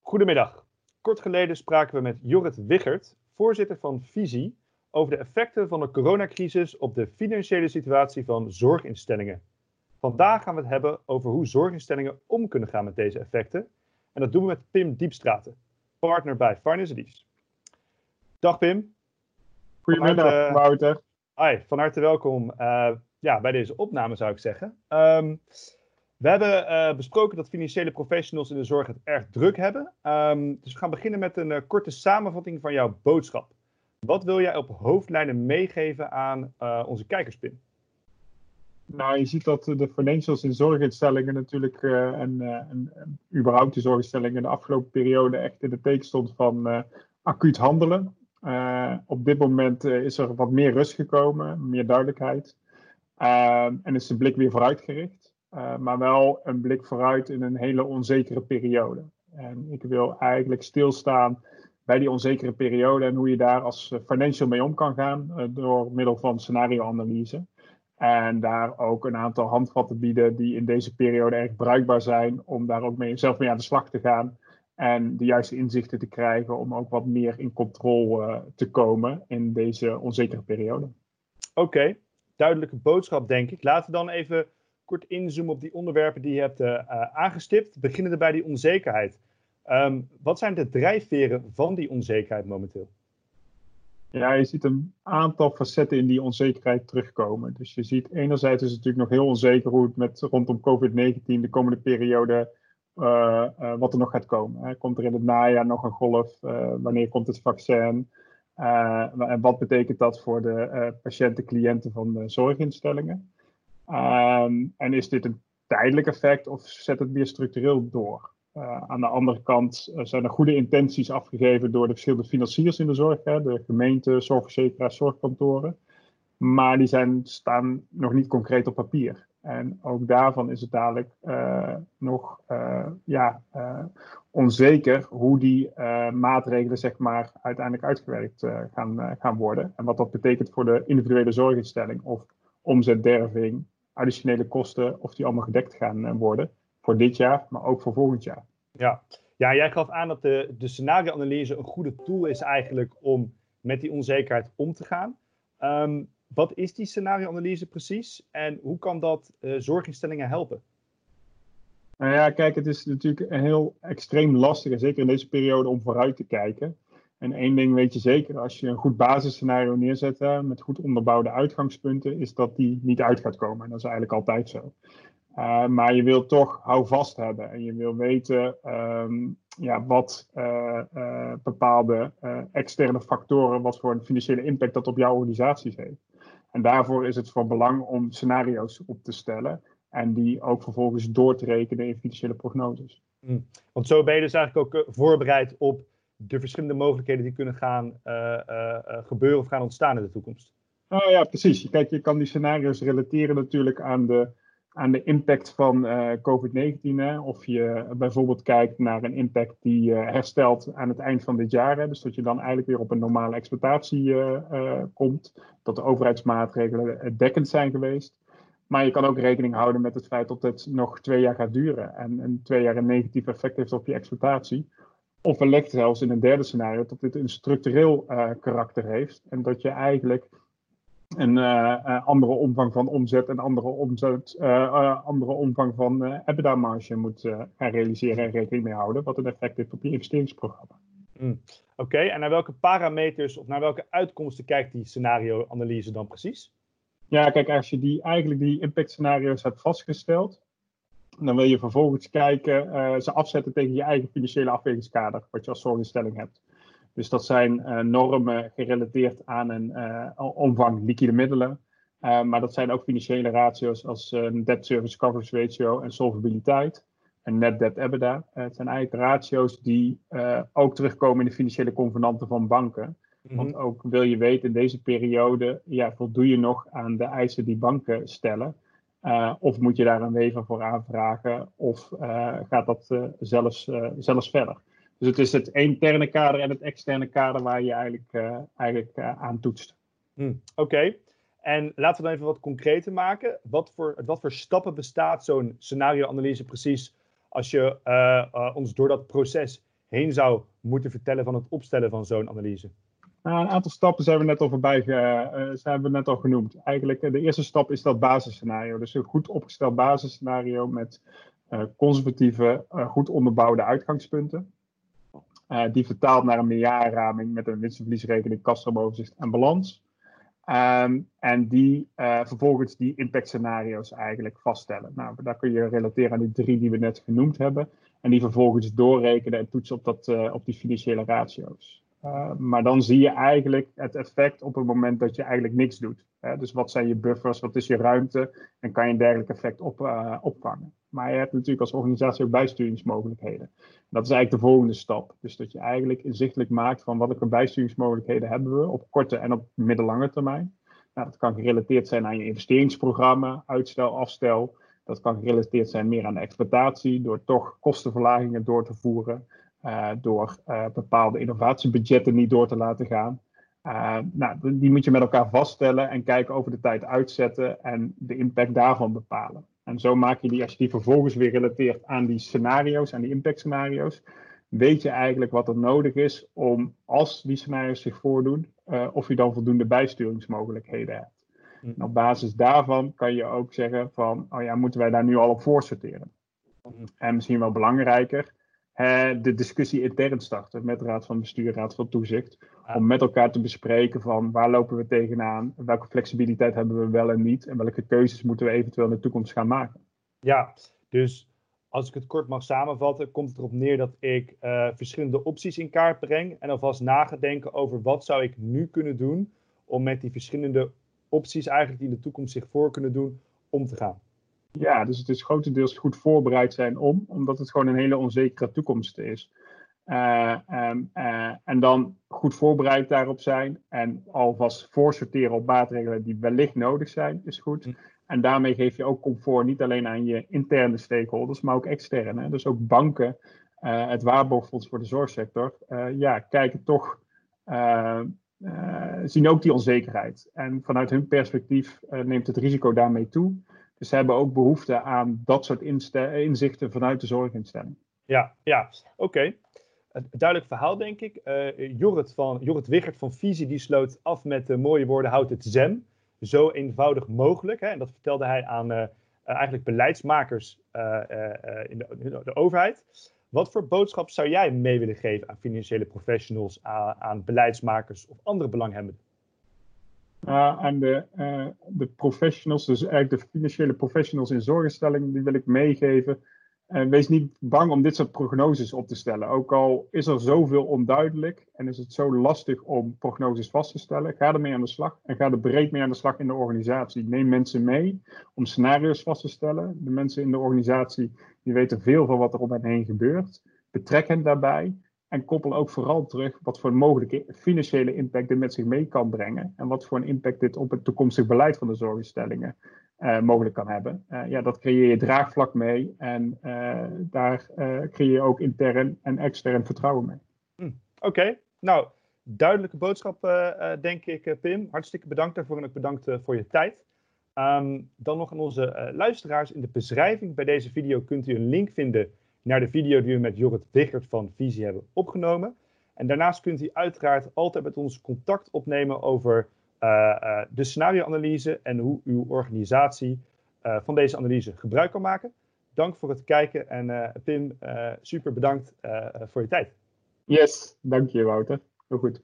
Goedemiddag. Kort geleden spraken we met Jorrit Wichert, voorzitter van Visie, over de effecten van de coronacrisis op de financiële situatie van zorginstellingen. Vandaag gaan we het hebben over hoe zorginstellingen om kunnen gaan met deze effecten. En dat doen we met Pim Diepstraten, partner bij Finance Dag Pim. Goedemiddag, harte, Wouter. Hi, van harte welkom uh, ja, bij deze opname zou ik zeggen. Um, we hebben uh, besproken dat financiële professionals in de zorg het erg druk hebben. Um, dus we gaan beginnen met een uh, korte samenvatting van jouw boodschap. Wat wil jij op hoofdlijnen meegeven aan uh, onze kijkers, Pim? Nou, je ziet dat de financials in zorginstellingen natuurlijk en, en, en, überhaupt de zorginstellingen de afgelopen periode echt in de teken stond van acuut handelen. op dit moment is er wat meer rust gekomen, meer duidelijkheid. Ehm, en is de blik weer vooruitgericht. Uh, maar wel een blik vooruit in een hele onzekere periode. En ik wil eigenlijk stilstaan bij die onzekere periode en hoe je daar als eh, financial mee om kan gaan uh, door middel van scenarioanalyse. En daar ook een aantal handvatten bieden die in deze periode erg bruikbaar zijn om daar ook mee, zelf mee aan de slag te gaan. En de juiste inzichten te krijgen om ook wat meer in controle te komen in deze onzekere periode. Oké, duidelijke boodschap denk ik. Laten we dan even kort inzoomen op die onderwerpen die je hebt uh, aangestipt. Beginnen bij die onzekerheid. Um, wat zijn de drijfveren van die onzekerheid momenteel? Ja, je ziet een aantal facetten in die onzekerheid terugkomen. Dus je ziet enerzijds is het natuurlijk nog heel onzeker hoe het met rondom COVID-19 de komende periode uh, wat er nog gaat komen. Hè. Komt er in het najaar nog een golf? Wanneer komt het vaccin? en wat betekent dat voor de patiënten, cliënten van de zorginstellingen? Um, en is dit een tijdelijk effect of zet het meer structureel door? Uh, aan de andere kant uh, zijn er goede intenties afgegeven door de verschillende financiers in de zorg, hè, de gemeente, zorgverzekeraars, zorgkantoren. Maar die zijn, staan nog niet concreet op papier. En ook daarvan is het dadelijk uh, nog ja, onzeker hoe die maatregelen zeg maar, uiteindelijk uitgewerkt gaan, gaan worden. En wat dat betekent voor de individuele zorginstelling of omzetderving additionele kosten, of die allemaal gedekt gaan eh, worden. Voor dit jaar, maar ook voor volgend jaar. Ja, ja jij gaf aan dat de, de scenario-analyse een goede tool is eigenlijk om met die onzekerheid om te gaan. Um, wat is die scenario-analyse precies en hoe kan dat uh, zorginstellingen helpen? Nou ja, kijk, het is natuurlijk heel extreem lastig, zeker in deze periode, om vooruit te kijken. En één ding weet je zeker, als je een goed basisscenario neerzet met goed onderbouwde uitgangspunten, is dat die niet uit gaat komen. En dat is eigenlijk altijd zo. Uh, maar je wilt toch houvast hebben en je wil weten um, ja, wat uh, uh, bepaalde externe factoren, wat voor een financiële impact dat op jouw organisaties heeft. En daarvoor is het van belang om scenario's op te stellen en die ook vervolgens door te rekenen in financiële prognoses. Mm. Want zo ben je dus eigenlijk ook voorbereid op de verschillende mogelijkheden die kunnen gaan uh, uh, gebeuren of gaan ontstaan in de toekomst. Oh ja, precies. Kijk, je kan die scenario's relateren natuurlijk aan de, aan de impact van COVID-19. Of je bijvoorbeeld kijkt naar een impact die herstelt aan het eind van dit jaar. Dus dat je dan eigenlijk weer op een normale exploitatie komt. Dat de overheidsmaatregelen dekkend zijn geweest. Maar je kan ook rekening houden met het feit dat het nog twee jaar gaat duren. En, en twee jaar een negatief effect heeft op je exploitatie. Of wellicht zelfs in een derde scenario dat dit een structureel uh, karakter heeft. En dat je eigenlijk een uh, andere omvang van omzet en andere, omzet, andere omvang van EBITDA-marge moet gaan realiseren en rekening mee houden. Wat een effect heeft op je investeringsprogramma. Mm. Oké, en naar welke parameters of naar welke uitkomsten kijkt die scenario-analyse dan precies? Ja, kijk, als je die, eigenlijk die impact-scenario's hebt vastgesteld, dan wil je vervolgens kijken, uh, ze afzetten tegen je eigen financiële afwegingskader, wat je als zorginstelling hebt. Dus dat zijn uh, normen gerelateerd aan een uh, omvang liquide middelen. maar dat zijn ook financiële ratio's als een debt service coverage ratio en solvabiliteit. En net debt EBITDA. het zijn eigenlijk ratio's die ook terugkomen in de financiële convenanten van banken. Mhm. Want ook wil je weten in deze periode, ja, voldoe je nog aan de eisen die banken stellen. Uh, of moet je daar een wever voor aanvragen? Of uh, gaat dat uh, zelfs, zelfs verder? Dus het is het interne kader en het externe kader waar je eigenlijk, eigenlijk aan toetst. Hmm, Oké. En laten we dan even wat concreter maken. Wat voor, wat voor stappen bestaat zo'n scenario-analyse precies als je ons door dat proces heen zou moeten vertellen van het opstellen van zo'n analyse? Nou, een aantal stappen zijn we net al voorbij uh, zijn we net al genoemd. Eigenlijk, de eerste stap is dat basisscenario. Dus een goed opgesteld basisscenario met conservatieve, goed onderbouwde uitgangspunten. die vertaalt naar een meerjarenraming met een winst- en verliesrekening, kassabenoverzicht en balans. Um, en die vervolgens die impact scenario's eigenlijk vaststellen. Nou, daar kun je relateren aan die drie die we net genoemd hebben. En die vervolgens doorrekenen en toetsen op, dat, op die financiële ratio's. Uh, maar dan zie je eigenlijk het effect op het moment dat je eigenlijk niks doet. Hè? Dus wat zijn je buffers, wat is je ruimte en kan je een dergelijk effect op, opvangen. Maar je hebt natuurlijk als organisatie ook bijsturingsmogelijkheden. Dat is eigenlijk de volgende stap. Dus dat je eigenlijk inzichtelijk maakt van welke bijsturingsmogelijkheden hebben we op korte en op middellange termijn. Nou, dat kan gerelateerd zijn aan je investeringsprogramma, uitstel, afstel. Dat kan gerelateerd zijn meer aan de exploitatie, door toch kostenverlagingen door te voeren, uh, door uh, bepaalde innovatiebudgetten niet door te laten gaan. Uh, nou, die moet je met elkaar vaststellen en kijken over de tijd uitzetten en de impact daarvan bepalen. En zo maak je die, als je die vervolgens weer relateert aan die scenario's, aan die impact scenario's, weet je eigenlijk wat er nodig is om, als die scenario's zich voordoen, of je dan voldoende bijsturingsmogelijkheden hebt. Mm. En op basis daarvan kan je ook zeggen van, oh ja, moeten wij daar nu al op voorsorteren? Mm. En misschien wel belangrijker, de discussie intern starten met Raad van Bestuur, Raad van Toezicht. Om met elkaar te bespreken van waar lopen we tegenaan, welke flexibiliteit hebben we wel en niet en welke keuzes moeten we eventueel in de toekomst gaan maken. Ja, dus als ik het kort mag samenvatten, komt het erop neer dat ik uh, verschillende opties in kaart breng en alvast nagedenken over wat zou ik nu kunnen doen om met die verschillende opties eigenlijk die in de toekomst zich voor kunnen doen, om te gaan. Ja, dus het is grotendeels goed voorbereid zijn om, omdat het gewoon een hele onzekere toekomst is. Uh, um, uh, en dan goed voorbereid daarop zijn en alvast voorsorteren op maatregelen die wellicht nodig zijn, is goed. Hm. En daarmee geef je ook comfort niet alleen aan je interne stakeholders, maar ook externe. Dus ook banken, uh, het Waarborgfonds voor de zorgsector, ja, kijken toch, zien ook die onzekerheid. En vanuit hun perspectief neemt het risico daarmee toe. Dus ze hebben ook behoefte aan dat soort inzichten vanuit de zorginstelling. Ja, ja. oké. Duidelijk verhaal, denk ik. Uh, Jorrit, van, Jorrit Wichert van Visie die sloot af met de mooie woorden: houd het ZEM. Zo eenvoudig mogelijk. Hè? En dat vertelde hij aan uh, eigenlijk beleidsmakers in de, de, overheid. Wat voor boodschap zou jij mee willen geven aan financiële professionals, aan beleidsmakers of andere belanghebbenden? Aan de, uh, de professionals, dus eigenlijk de financiële professionals in zorginstellingen, die wil ik meegeven. Wees niet bang om dit soort prognoses op te stellen. Ook al is er zoveel onduidelijk en is het zo lastig om prognoses vast te stellen, ga ermee aan de slag en ga er breed mee aan de slag in de organisatie. Neem mensen mee om scenario's vast te stellen. De mensen in de organisatie die weten veel van wat er om hen heen gebeurt. Betrek hen daarbij. En koppel ook vooral terug wat voor mogelijke financiële impact dit met zich mee kan brengen. En wat voor een impact dit op het toekomstig beleid van de zorginstellingen uh, mogelijk kan hebben. Uh, ja, dat creëer je draagvlak mee. En uh, daar creëer je ook intern en extern vertrouwen mee. Hm, Oké, nou, duidelijke boodschap denk ik, Pim. Hartstikke bedankt daarvoor en ook bedankt voor je tijd. Um, dan nog aan onze luisteraars. In de beschrijving bij deze video kunt u een link vinden naar de video die we met Jorrit Wichert van Visie hebben opgenomen. En daarnaast kunt u uiteraard altijd met ons contact opnemen over uh, uh, de scenarioanalyse en hoe uw organisatie uh, van deze analyse gebruik kan maken. Dank voor het kijken en Pim, super bedankt voor je tijd. Yes, dank je Wouter. Heel goed.